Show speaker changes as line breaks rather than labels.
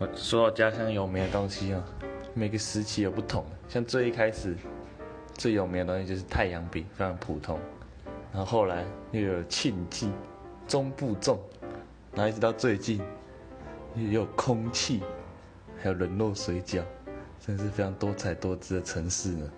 我说到家乡有名的东西啊，每个时期有不同。像最一开始最有名的东西就是太阳饼，非常普通。然后后来又有庆记、中部粽，然后一直到最近也有空气，还有冷落水饺，真是非常多彩多姿的城市呢。